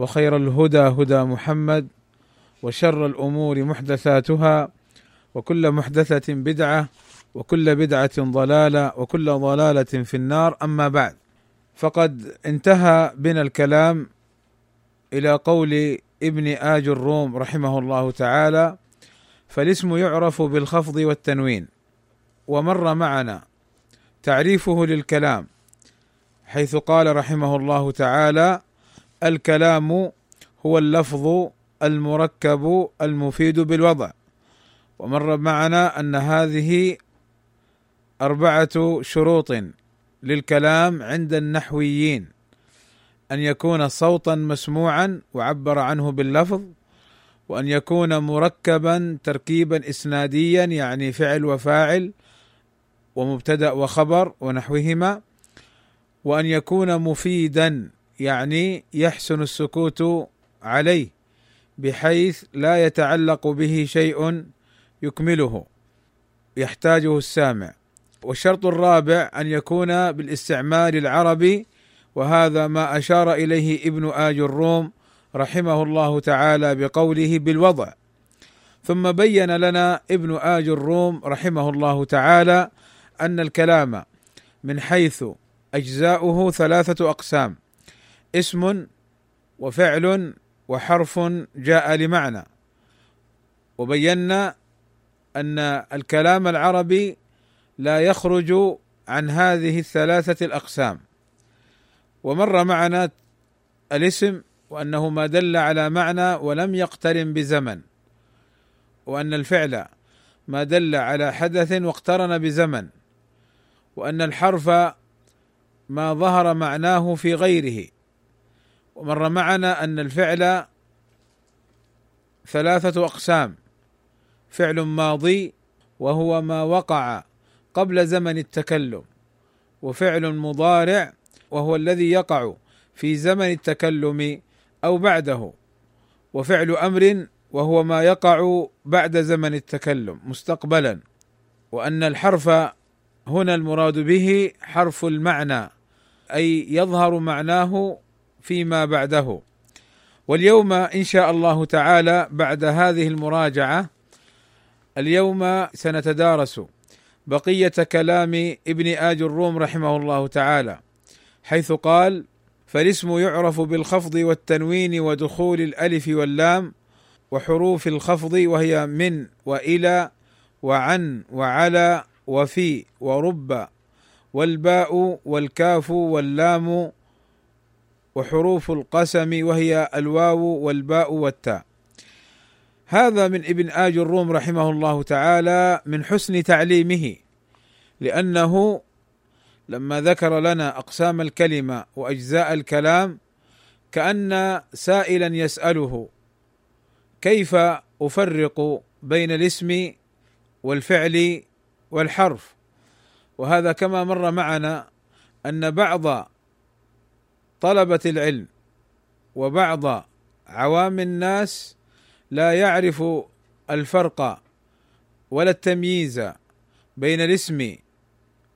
وخير الهدى هدى محمد وشر الأمور محدثاتها وكل محدثة بدعة وكل بدعة ضلالة وكل ضلالة في النار. أما بعد فقد انتهى بنا الكلام إلى قول ابن آج الروم رحمه الله تعالى فالاسم يعرف بالخفض والتنوين ومر معنا تعريفه للكلام حيث قال رحمه الله تعالى الكلام هو اللفظ المركب المفيد بالوضع. ومر معنا أن هذه أربعة شروط للكلام عند النحويين. أن يكون صوتا مسموعا وعبر عنه باللفظ وأن يكون مركبا تركيبا اسناديا يعني فعل وفاعل ومبتدأ وخبر ونحوهما وأن يكون مفيدا يعني يحسن السكوت عليه بحيث لا يتعلق به شيء يكمله يحتاجه السامع. والشرط الرابع أن يكون بالاستعمال العربي وهذا ما أشار إليه ابن آج الروم رحمه الله تعالى بقوله بالوضع. ثم بين لنا ابن آج الروم رحمه الله تعالى أن الكلام من حيث أجزاؤه ثلاثة أقسام. اسم وفعل وحرف جاء لمعنى. وبينا أن الكلام العربي لا يخرج عن هذه الثلاثة الأقسام. ومر معنا الاسم وأنه ما دل على معنى ولم يقترن بزمن. وأن الفعل ما دل على حدث واقترن بزمن. وأن الحرف ما ظهر معناه في غيره. ومر معنا أن الفعل ثلاثة أقسام. فعل ماضي وهو ما وقع قبل زمن التكلم وفعل مضارع وهو الذي يقع في زمن التكلم أو بعده وفعل أمر وهو ما يقع بعد زمن التكلم مستقبلا. وأن الحرف هنا المراد به حرف المعنى أي يظهر معناه فيما بعده. واليوم إن شاء الله تعالى بعد هذه المراجعة اليوم سنتدارس بقية كلام ابن آج الروم رحمه الله تعالى حيث قال فالاسم يعرف بالخفض والتنوين ودخول الألف واللام وحروف الخفض وهي من وإلى وعن وعلى وفي ورب والباء والكاف واللام وحروف القسم وهي الواو والباء والتاء. هذا من ابن آج الروم رحمه الله تعالى من حسن تعليمه لأنه لما ذكر لنا أقسام الكلمة وأجزاء الكلام كأن سائلا يسأله كيف أفرق بين الاسم والفعل والحرف؟ وهذا كما مر معنا أن بعض طلبة العلم وبعض عوام الناس لا يعرف الفرق ولا التمييز بين الاسم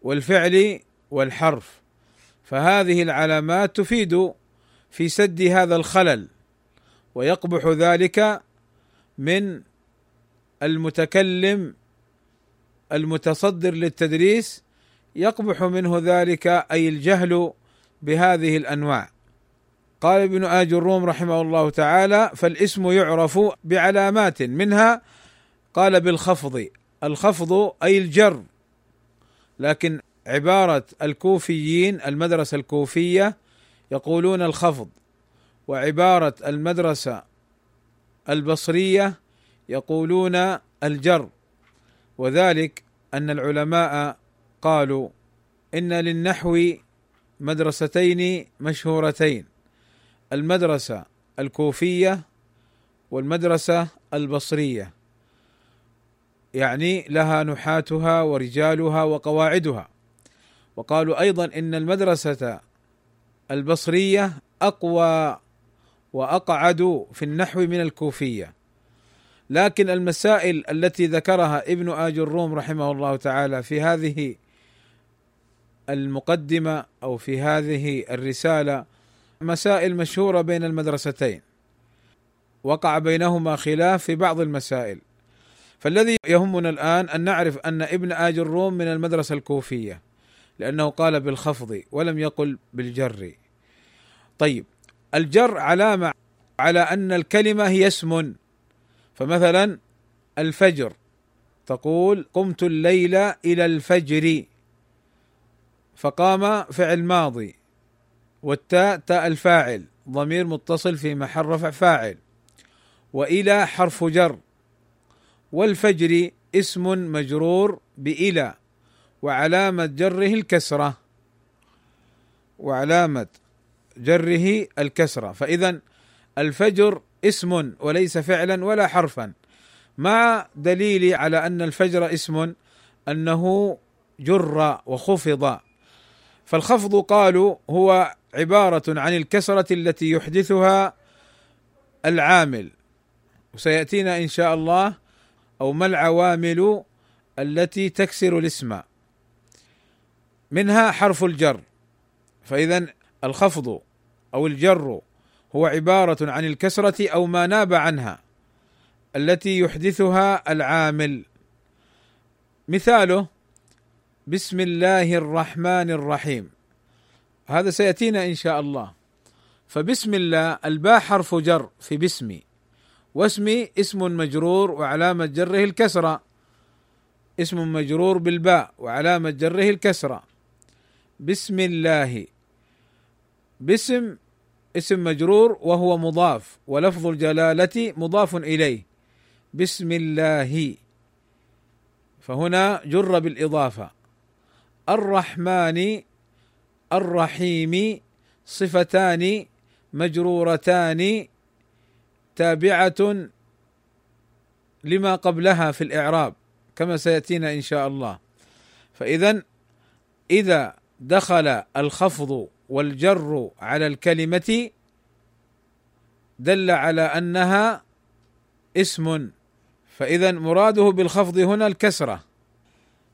والفعل والحرف فهذه العلامات تفيد في سد هذا الخلل ويقبح ذلك من المتكلم المتصدر للتدريس يقبح منه ذلك أي الجهل بهذه الأنواع. قال ابن آج الروم رحمه الله تعالى فالاسم يعرف بعلامات منها قال بالخفض. الخفض أي الجر. لكن عبارة الكوفيين المدرسة الكوفية يقولون الخفض. وعبارة المدرسة البصرية يقولون الجر. وذلك أن العلماء قالوا إن للنحو مدرستين مشهورتين المدرسة الكوفية والمدرسة البصرية. يعني لها نحاتها ورجالها وقواعدها. وقالوا أيضا إن المدرسة البصرية أقوى وأقعد في النحو من الكوفية. لكن المسائل التي ذكرها ابن اج الروم رحمه الله تعالى في هذه المقدمة أو في هذه الرسالة مسائل مشهورة بين المدرستين. وقع بينهما خلاف في بعض المسائل. فالذي يهمنا الآن أن نعرف أن ابن آج الروم من المدرسة الكوفية لأنه قال بالخفض ولم يقل بالجر. طيب الجر علامة على أن الكلمة هي اسم. فمثلا الفجر. تقول قمت الليل إلى الفجر. فقام فعل ماضي. والتاء تاء الفاعل ضمير متصل في محل رفع فاعل. وإلى حرف جر. والفجر اسم مجرور بإلى. وعلامة جره الكسرة. وعلامة جره الكسرة. فإذا الفجر اسم وليس فعلا ولا حرفا. مع دليل على أن الفجر اسم؟ أنه جر وخفض. فالخفض قالوا هو عبارة عن الكسرة التي يحدثها العامل. وسيأتينا إن شاء الله أو ما العوامل التي تكسر الاسم. منها حرف الجر. فإذا الخفض أو الجر هو عبارة عن الكسرة أو ما ناب عنها التي يحدثها العامل. مثاله بسم الله الرحمن الرحيم. هذا سيأتينا إن شاء الله. فبسم الله الباء حرف جر في بسمي واسمي اسم مجرور وعلامة جره الكسرة. اسم مجرور بالباء وعلامة جره الكسرة. بسم الله. باسم اسم مجرور وهو مضاف ولفظ الجلالة مضاف إليه. بسم الله. فهنا جر بالإضافة. الرحمن الرحيم صفتان مجرورتان تابعة لما قبلها في الإعراب كما سيأتينا إن شاء الله. فإذا إذا دخل الخفض والجر على الكلمة دل على أنها اسم. فإذا مراده بالخفض هنا الكسرة.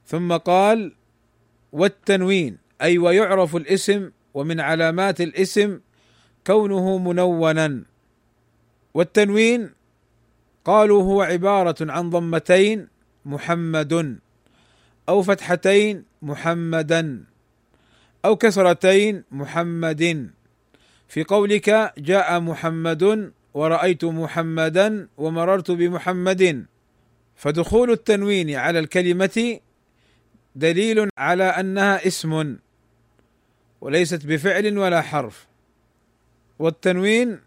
ثم قال والتنوين أي ويعرف الاسم ومن علامات الاسم كونه منونا. والتنوين قالوا هو عبارة عن ضمتين محمد أو فتحتين محمدا أو كسرتين محمد في قولك جاء محمد ورأيت محمدا ومررت بمحمد. فدخول التنوين على الكلمة دليل على أنها اسم وليست بفعل ولا حرف. والتنوين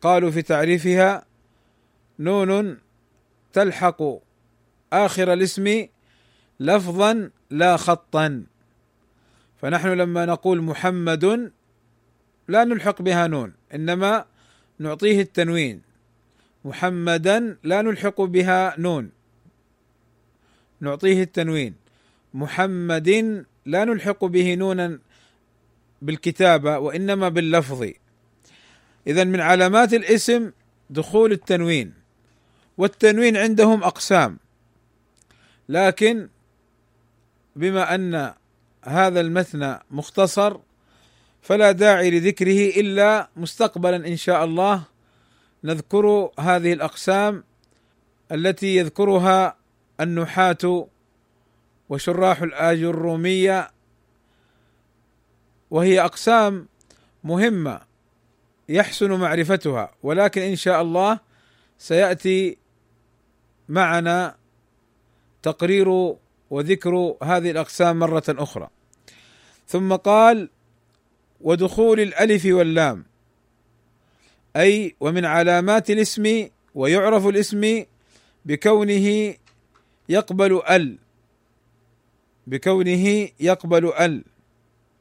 قالوا في تعريفها نون تلحق آخر الاسم لفظا لا خطا. فنحن لما نقول محمد لا نلحق بها نون إنما نعطيه التنوين. محمدا لا نلحق بها نون نعطيه التنوين. محمد لا نلحق به نونا بالكتابة وإنما باللفظ. اذا من علامات الاسم دخول التنوين والتنوين عندهم أقسام. لكن بما أن هذا المثنى مختصر فلا داعي لذكره إلا مستقبلا إن شاء الله. نذكر هذه الأقسام التي يذكرها النحاة وشراح الآج الرومية وهي أقسام مهمة يحسن معرفتها ولكن إن شاء الله سيأتي معنا تقرير وذكر هذه الأقسام مرة أخرى. ثم قال ودخول الألف واللام أي ومن علامات الاسم ويعرف الاسم بكونه يقبل ال بكونه يقبل ال.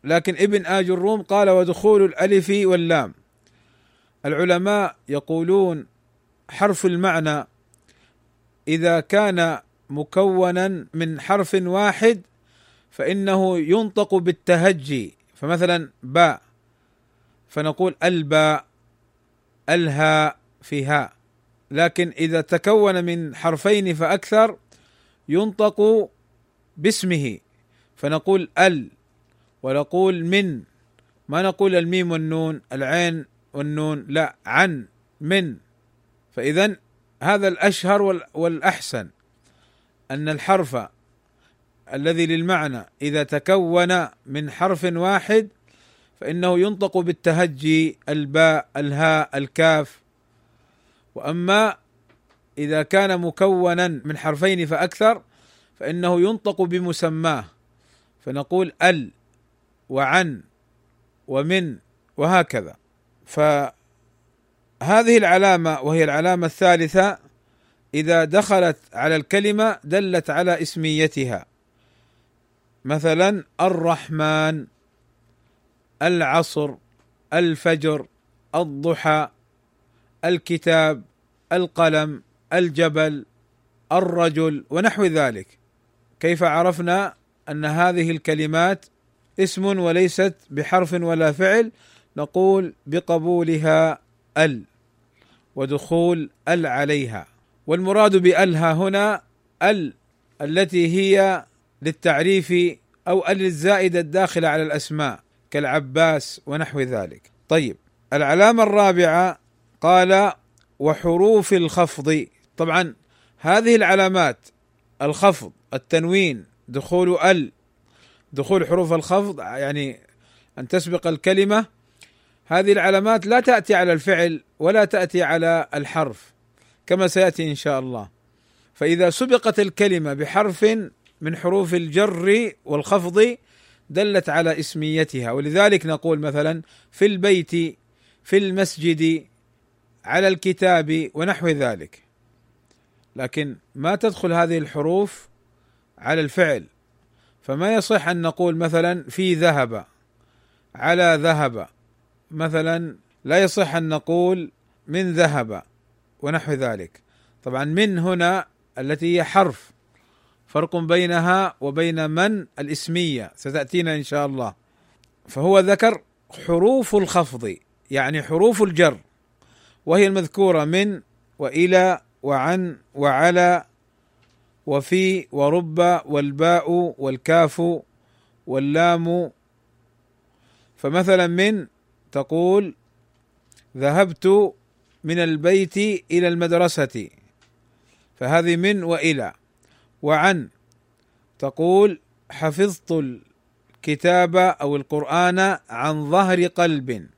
لكن ابن آج الروم قال ودخول الألف واللام. العلماء يقولون حرف المعنى إذا كان مكونا من حرف واحد فإنه ينطق بالتهجي. فمثلا باء فنقول الباء الهاء في هاء لكن إذا تكون من حرفين فأكثر ينطق باسمه. فنقول ال ونقول من. ما نقول الميم والنون العين والنون لا عن من. فاذا هذا الأشهر والأحسن. أن الحرف الذي للمعنى إذا تكون من حرف واحد فإنه ينطق بالتهجي الباء الهاء الكاف. وأما إذا كان مكونا من حرفين فأكثر فإنه ينطق بمسماه. فنقول ال وعن ومن وهكذا. فهذه العلامة وهي العلامة الثالثة إذا دخلت على الكلمة دلت على اسميتها. مثلا الرحمن العصر الفجر الضحى الكتاب القلم الجبل الرجل ونحو ذلك. كيف عرفنا أن هذه الكلمات اسم وليست بحرف ولا فعل؟ نقول بقبولها ال ودخول ال عليها. والمراد بألها هنا ال التي هي للتعريف أو ال الزائدة الداخلة على الأسماء كالعباس ونحو ذلك. طيب العلامة الرابعة قال وحروف الخفض. طبعا هذه العلامات الخفض التنوين دخول ال دخول حروف الخفض يعني أن تسبق الكلمة. هذه العلامات لا تأتي على الفعل ولا تأتي على الحرف كما سيأتي إن شاء الله. فإذا سبقت الكلمة بحرف من حروف الجر والخفض دلت على اسميتها. ولذلك نقول مثلا في البيت في المسجد على الكتاب ونحو ذلك. لكن ما تدخل هذه الحروف على الفعل. فما يصح أن نقول مثلا في ذهب على ذهب. مثلا لا يصح أن نقول من ذهب ونحو ذلك. طبعا من هنا التي هي حرف فرق بينها وبين من؟ الاسمية. ستأتينا إن شاء الله. فهو ذكر حروف الخفض يعني حروف الجر وهي المذكورة من وإلى وعن وعلى وفي ورب والباء والكاف واللام. فمثلا من تقول ذهبت من البيت إلى المدرسة فهذه من وإلى. وعن تقول حفظت الكتاب أو القرآن عن ظهر قلب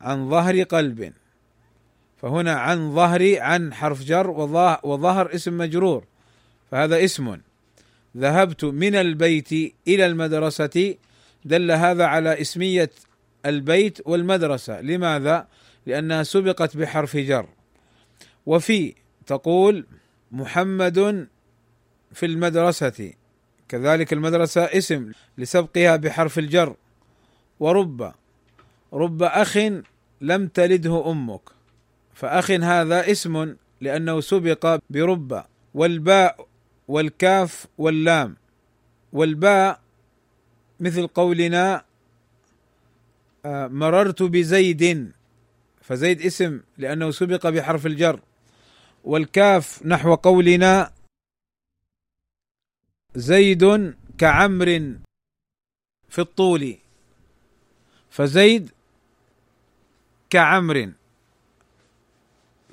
عن ظهر قلب. فهنا عن ظهر عن حرف جر وظهر اسم مجرور. فهذا اسم. ذهبت من البيت إلى المدرسة دل هذا على اسمية البيت والمدرسة. لماذا؟ لأنها سبقت بحرف جر. وفي تقول محمد في المدرسة. كذلك المدرسة اسم لسبقها بحرف الجر. ورب رب أخ لم تلده أمك. فأخ هذا اسم لأنه سبق برب والباء والكاف واللام. والباء مثل قولنا آه، مررت بزيد فزيد اسم لأنه سبق بحرف الجر. والكاف نحو قولنا زيد كعمر في الطول. فزيد كعمر.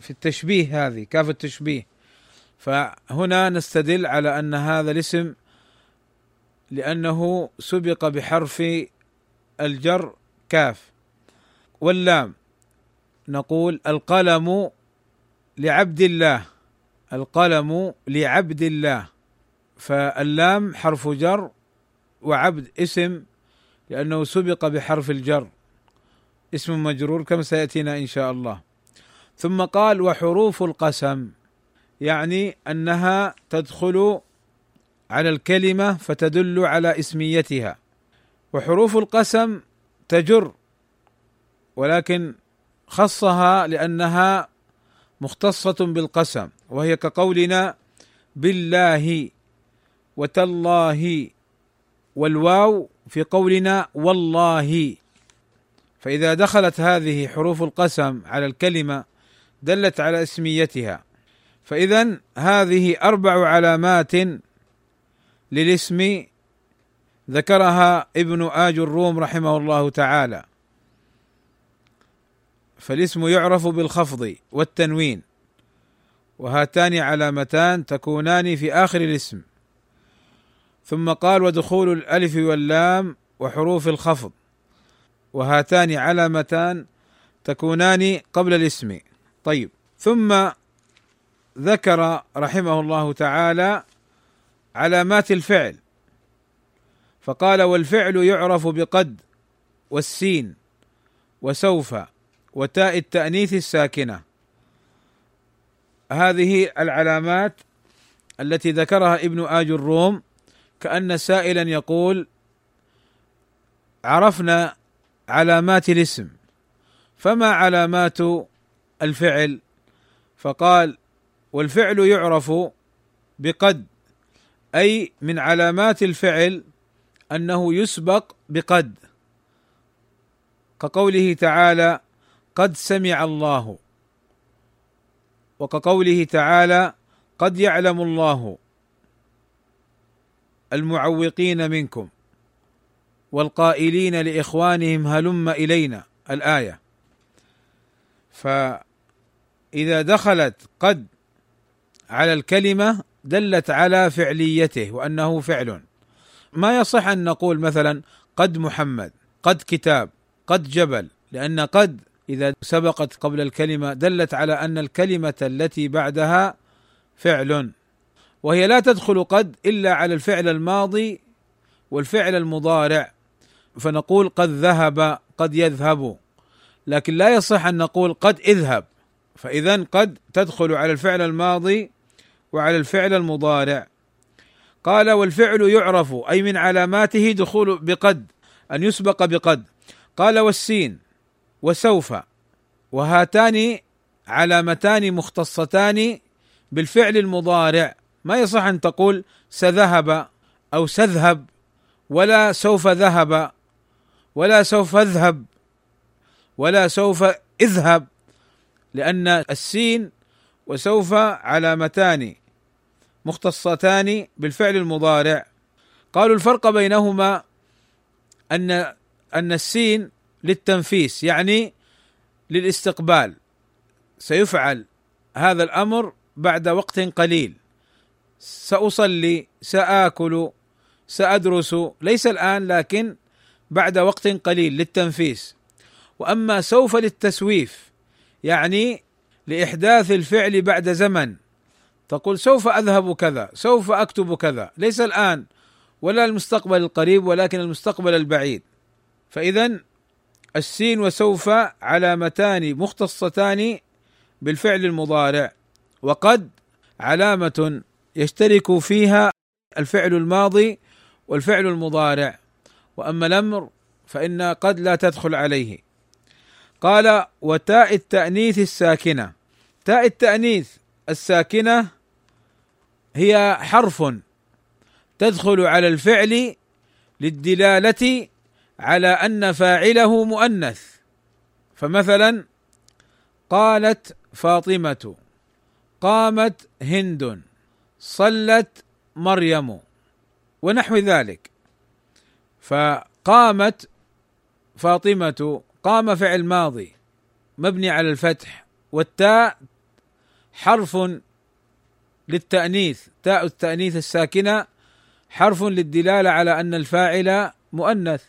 في التشبيه هذه كاف التشبيه. فهنا نستدل على أن هذا الاسم لأنه سبق بحرف الجر كاف. واللام نقول القلم لعبد الله القلم لعبد الله. فاللام حرف جر وعبد اسم لأنه سبق بحرف الجر. اسم مجرور كما سيأتينا إن شاء الله. ثم قال وحروف القسم يعني أنها تدخل على الكلمة فتدل على اسميتها. وحروف القسم تجر ولكن خصها لأنها مختصة بالقسم وهي كقولنا بالله وتالله والواو في قولنا والله. فإذا دخلت هذه حروف القسم على الكلمة دلت على اسميتها. فاذا هذه أربع علامات للاسم ذكرها ابن آج الروم رحمه الله تعالى. فالاسم يعرف بالخفض والتنوين وهاتان علامتان تكونان في آخر الاسم. ثم قال ودخول الألف واللام وحروف الخفض وهاتان علامتان تكونان قبل الاسم. طيب. ثم ذكر رحمه الله تعالى علامات الفعل. فقال والفعل يعرف بقد والسين وسوف وتاء التأنيث الساكنة. هذه العلامات التي ذكرها ابن آج الروم كأن سائلا يقول عرفنا علامات الاسم فما علامات الفعل. فقال والفعل يعرف بقد أي من علامات الفعل أنه يسبق بقد. كقوله تعالى قد سمع الله. وكقوله تعالى قد يعلم الله المعوقين منكم والقائلين لإخوانهم هلم إلينا. الآية. فاذا دخلت قد على الكلمة دلت على فعليته وأنه فعل. ما يصح أن نقول مثلا قد محمد قد كتاب قد جبل لأن قد إذا سبقت قبل الكلمة دلت على أن الكلمة التي بعدها فعل. وهي لا تدخل قد إلا على الفعل الماضي والفعل المضارع. فنقول قد ذهب قد يذهب. لكن لا يصح أن نقول قد اذهب. فاذا قد تدخل على الفعل الماضي وعلى الفعل المضارع. قال والفعل يعرف أي من علاماته دخول بقد أن يسبق بقد. قال والسين وسوف وهاتان علامتان مختصتان بالفعل المضارع. ما يصح أن تقول سذهب أو سذهب ولا سوف ذهب ولا سوف اذهب ولا سوف اذهب. لأن السين وسوف علامتان مختصتان بالفعل المضارع. قالوا الفرق بينهما أن أن السين للتنفيس يعني للاستقبال. سيفعل هذا الأمر بعد وقت قليل. سأصلي سآكل سأدرس ليس الآن لكن بعد وقت قليل للتنفيس. وأما سوف للتسويف يعني لإحداث الفعل بعد زمن. تقول سوف أذهب كذا سوف أكتب كذا. ليس الآن ولا المستقبل القريب ولكن المستقبل البعيد. فاذا السين وسوف علامتان مختصتان بالفعل المضارع. وقد علامة يشترك فيها الفعل الماضي والفعل المضارع. وأما الأمر فإن قد لا تدخل عليه. قال وتاء التأنيث الساكنة. تاء التأنيث الساكنة هي حرف تدخل على الفعل للدلالة على أن فاعله مؤنث. فمثلا قالت فاطمة قامت هند صلت مريم ونحو ذلك. فقامت فاطمة قام فعل ماضي مبني على الفتح والتاء حرف للتأنيث تاء التأنيث الساكنة حرف للدلالة على أن الفاعل مؤنث.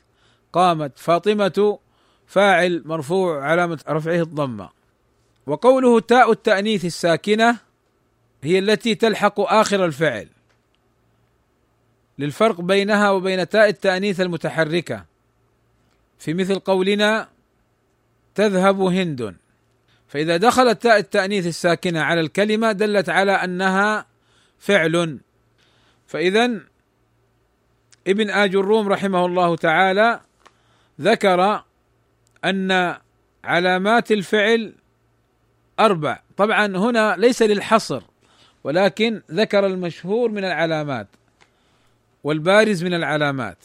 قامت فاطمة فاعل مرفوع علامة رفعه الضمة. وقوله تاء التأنيث الساكنة هي التي تلحق آخر الفعل. للفرق بينها وبين تاء التأنيث المتحركة. في مثل قولنا تذهب هند. فإذا دخلت تاء التأنيث الساكنة على الكلمة دلت على أنها فعل. فإذا ابن آج الروم رحمه الله تعالى ذكر أن علامات الفعل أربع. طبعا هنا ليس للحصر ولكن ذكر المشهور من العلامات والبارز من العلامات.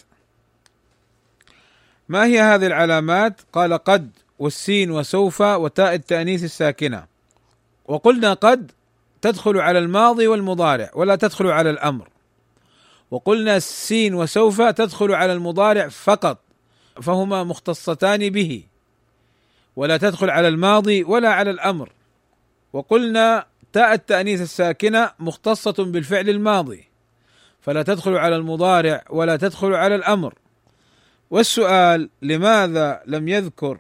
ما هي هذه العلامات؟ قال قد. والسين وسوف وتاء التأنيث الساكنة. وقلنا قد تدخل على الماضي والمضارع ولا تدخل على الأمر. وقلنا السين وسوف تدخل على المضارع فقط فهما مختصتان به. ولا تدخل على الماضي ولا على الأمر. وقلنا تاء التأنيث الساكنة مختصة بالفعل الماضي فلا تدخل على المضارع ولا تدخل على الأمر. والسؤال لماذا لم يذكر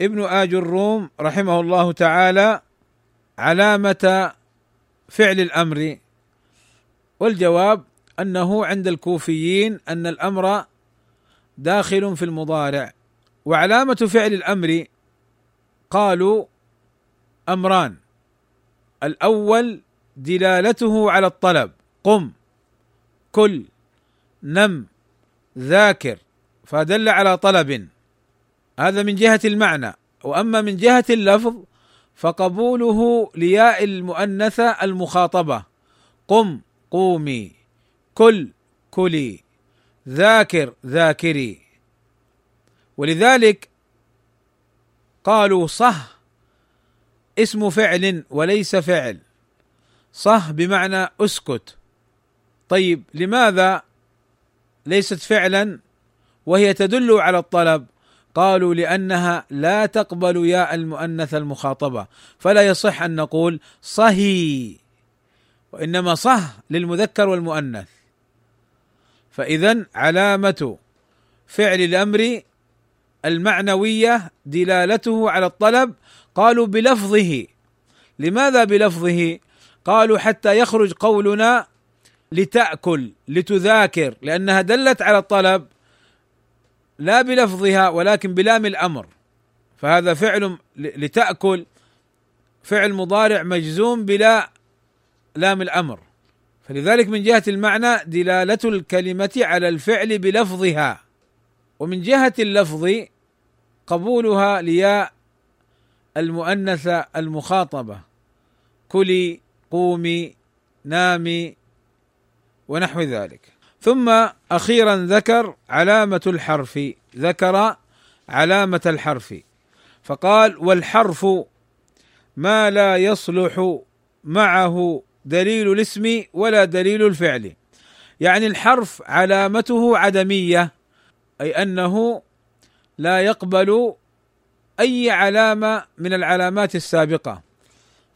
ابن آج الروم رحمه الله تعالى علامة فعل الأمر والجواب أنه عند الكوفيين أن الأمر داخل في المضارع وعلامة فعل الأمر قالوا أمران الأول دلالته على الطلب قم كل نم ذاكر فدل على طلب. هذا من جهة المعنى. وأما من جهة اللفظ فقبوله لياء المؤنثة المخاطبة. قم قومي. كل كلي. ذاكر ذاكري. ولذلك قالوا صح اسم فعل وليس فعل. صح بمعنى اسكت. طيب لماذا ليست فعلا وهي تدل على الطلب؟ قالوا لأنها لا تقبل ياء المؤنث المخاطبة. فلا يصح أن نقول صهي وإنما صح للمذكر والمؤنث. فاذا علامة فعل الأمر المعنوية دلالته على الطلب قالوا بلفظه. لماذا بلفظه؟ قالوا حتى يخرج قولنا لتأكل لتذاكر لأنها دلت على الطلب لا بلفظها ولكن بلام الأمر. فهذا فعل لتأكل فعل مضارع مجزوم بلا لام الأمر. فلذلك من جهة المعنى دلالة الكلمة على الفعل بلفظها. ومن جهة اللفظ قبولها لياء المؤنثة المخاطبة. كلي قومي نامي ونحو ذلك. ثم أخيرا ذكر علامة الحرف ذكر علامة الحرف. فقال والحرف ما لا يصلح معه دليل الاسم ولا دليل الفعل. يعني الحرف علامته عدمية أي أنه لا يقبل أي علامة من العلامات السابقة.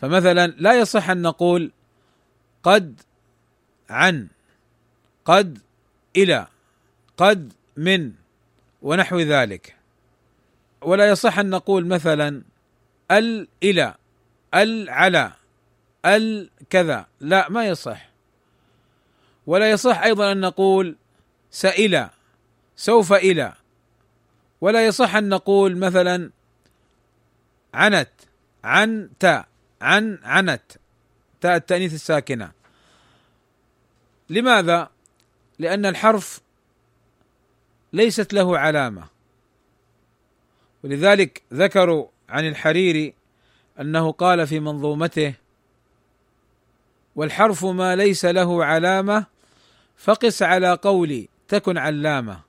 فمثلا لا يصح أن نقول قد عن. قد إلى قد من ونحو ذلك. ولا يصح أن نقول مثلا ال إلى ال على ال كذا. لا ما يصح. ولا يصح أيضا أن نقول سئل سوف إلى. ولا يصح أن نقول مثلا عنت عن تاء عن عنت. تاء التأنيث الساكنة. لماذا؟ لأن الحرف ليست له علامة. ولذلك ذكروا عن الحريري أنه قال في منظومته والحرف ما ليس له علامة فقس على قولي تكن علامة.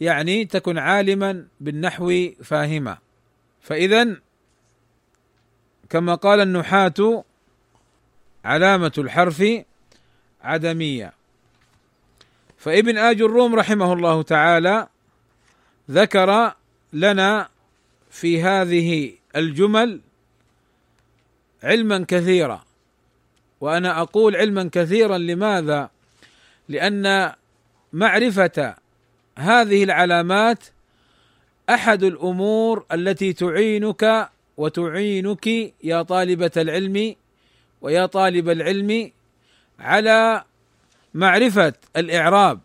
يعني تكن عالما بالنحو فاهما. فإذا كما قال النحاة علامة الحرف عدمية. فابن آج الروم رحمه الله تعالى ذكر لنا في هذه الجمل علما كثيرا وأنا أقول علما كثيرا لماذا؟ لأن معرفة هذه العلامات أحد الأمور التي تعينك وتعينك يا طالبة العلم ويا طالب العلم على معرفة الإعراب.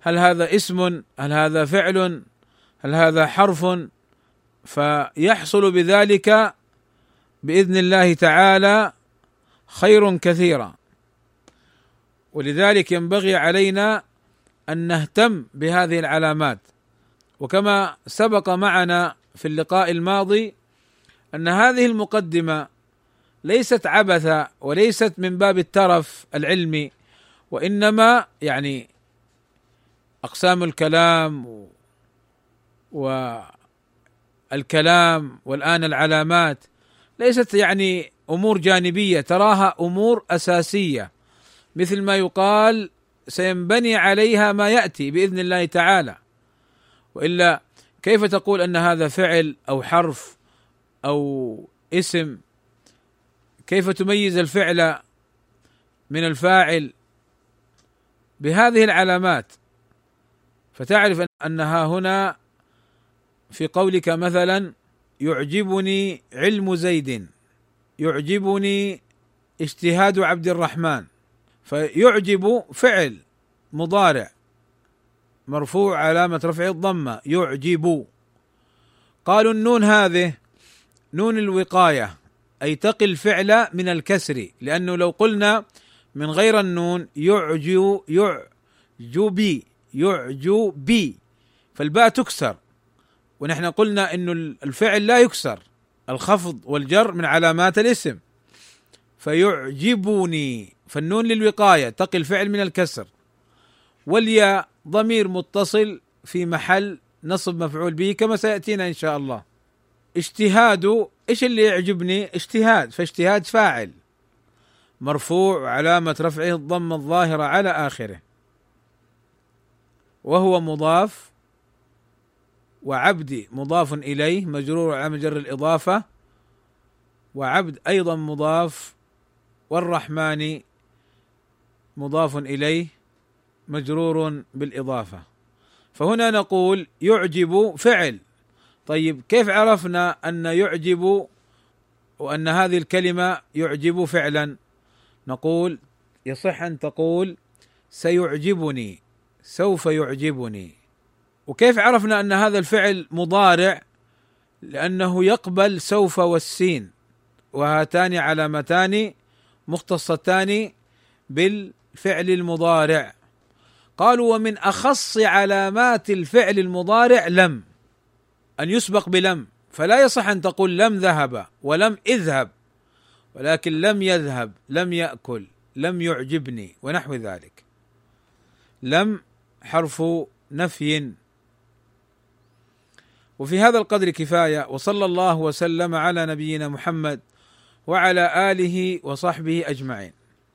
هل هذا اسم؟ هل هذا فعل؟ هل هذا حرف؟ فيحصل بذلك بإذن الله تعالى خير كثيرا. ولذلك ينبغي علينا أن نهتم بهذه العلامات. وكما سبق معنا في اللقاء الماضي أن هذه المقدمة ليست عبثا وليست من باب الترف العلمي وإنما يعني أقسام الكلام والكلام والآن العلامات ليست يعني أمور جانبية تراها أمور أساسية. مثل ما يقال سينبني عليها ما يأتي بإذن الله تعالى. وإلا كيف تقول أن هذا فعل أو حرف أو اسم؟ كيف تميز الفعل من الفاعل؟ بهذه العلامات. فتعرف انها هنا في قولك مثلا يعجبني علم زيد يعجبني اجتهاد عبد الرحمن فيعجب فعل مضارع مرفوع علامة رفع الضمة يعجب. قالوا النون هذه نون الوقاية أي تقي الفعل من الكسر لأنه لو قلنا من غير النون يعجو يعجبي يعجبي فالباء تكسر. ونحن قلنا إنه الفعل لا يكسر. الخفض والجر من علامات الاسم. فيعجبني فالنون للوقاية. تقي الفعل من الكسر. والياء ضمير متصل في محل نصب مفعول به كما سيأتينا إن شاء الله. اجتهاد. إيش اللي يعجبني؟ اجتهاد. فاجتهاد فاعل. مرفوع علامة رفعه الضمة الظاهرة على آخره. وهو مضاف وعبد مضاف إليه مجرور على مجر الإضافة. وعبد أيضا مضاف والرحمن مضاف إليه مجرور بالإضافة. فهنا نقول يعجب فعل. طيب كيف عرفنا أن يعجب وأن هذه الكلمة يعجب فعلا؟ نقول يصح أن تقول سيعجبني سوف يعجبني. وكيف عرفنا أن هذا الفعل مضارع؟ لأنه يقبل سوف والسين وهاتان علامتان مختصتان بالفعل المضارع. قالوا ومن أخص علامات الفعل المضارع لم أن يسبق بلم. فلا يصح أن تقول لم ذهب ولم إذهب. ولكن لم يذهب لم يأكل لم يعجبني ونحو ذلك. لم حرف نفي. وفي هذا القدر كفاية وصلى الله وسلم على نبينا محمد وعلى آله وصحبه أجمعين.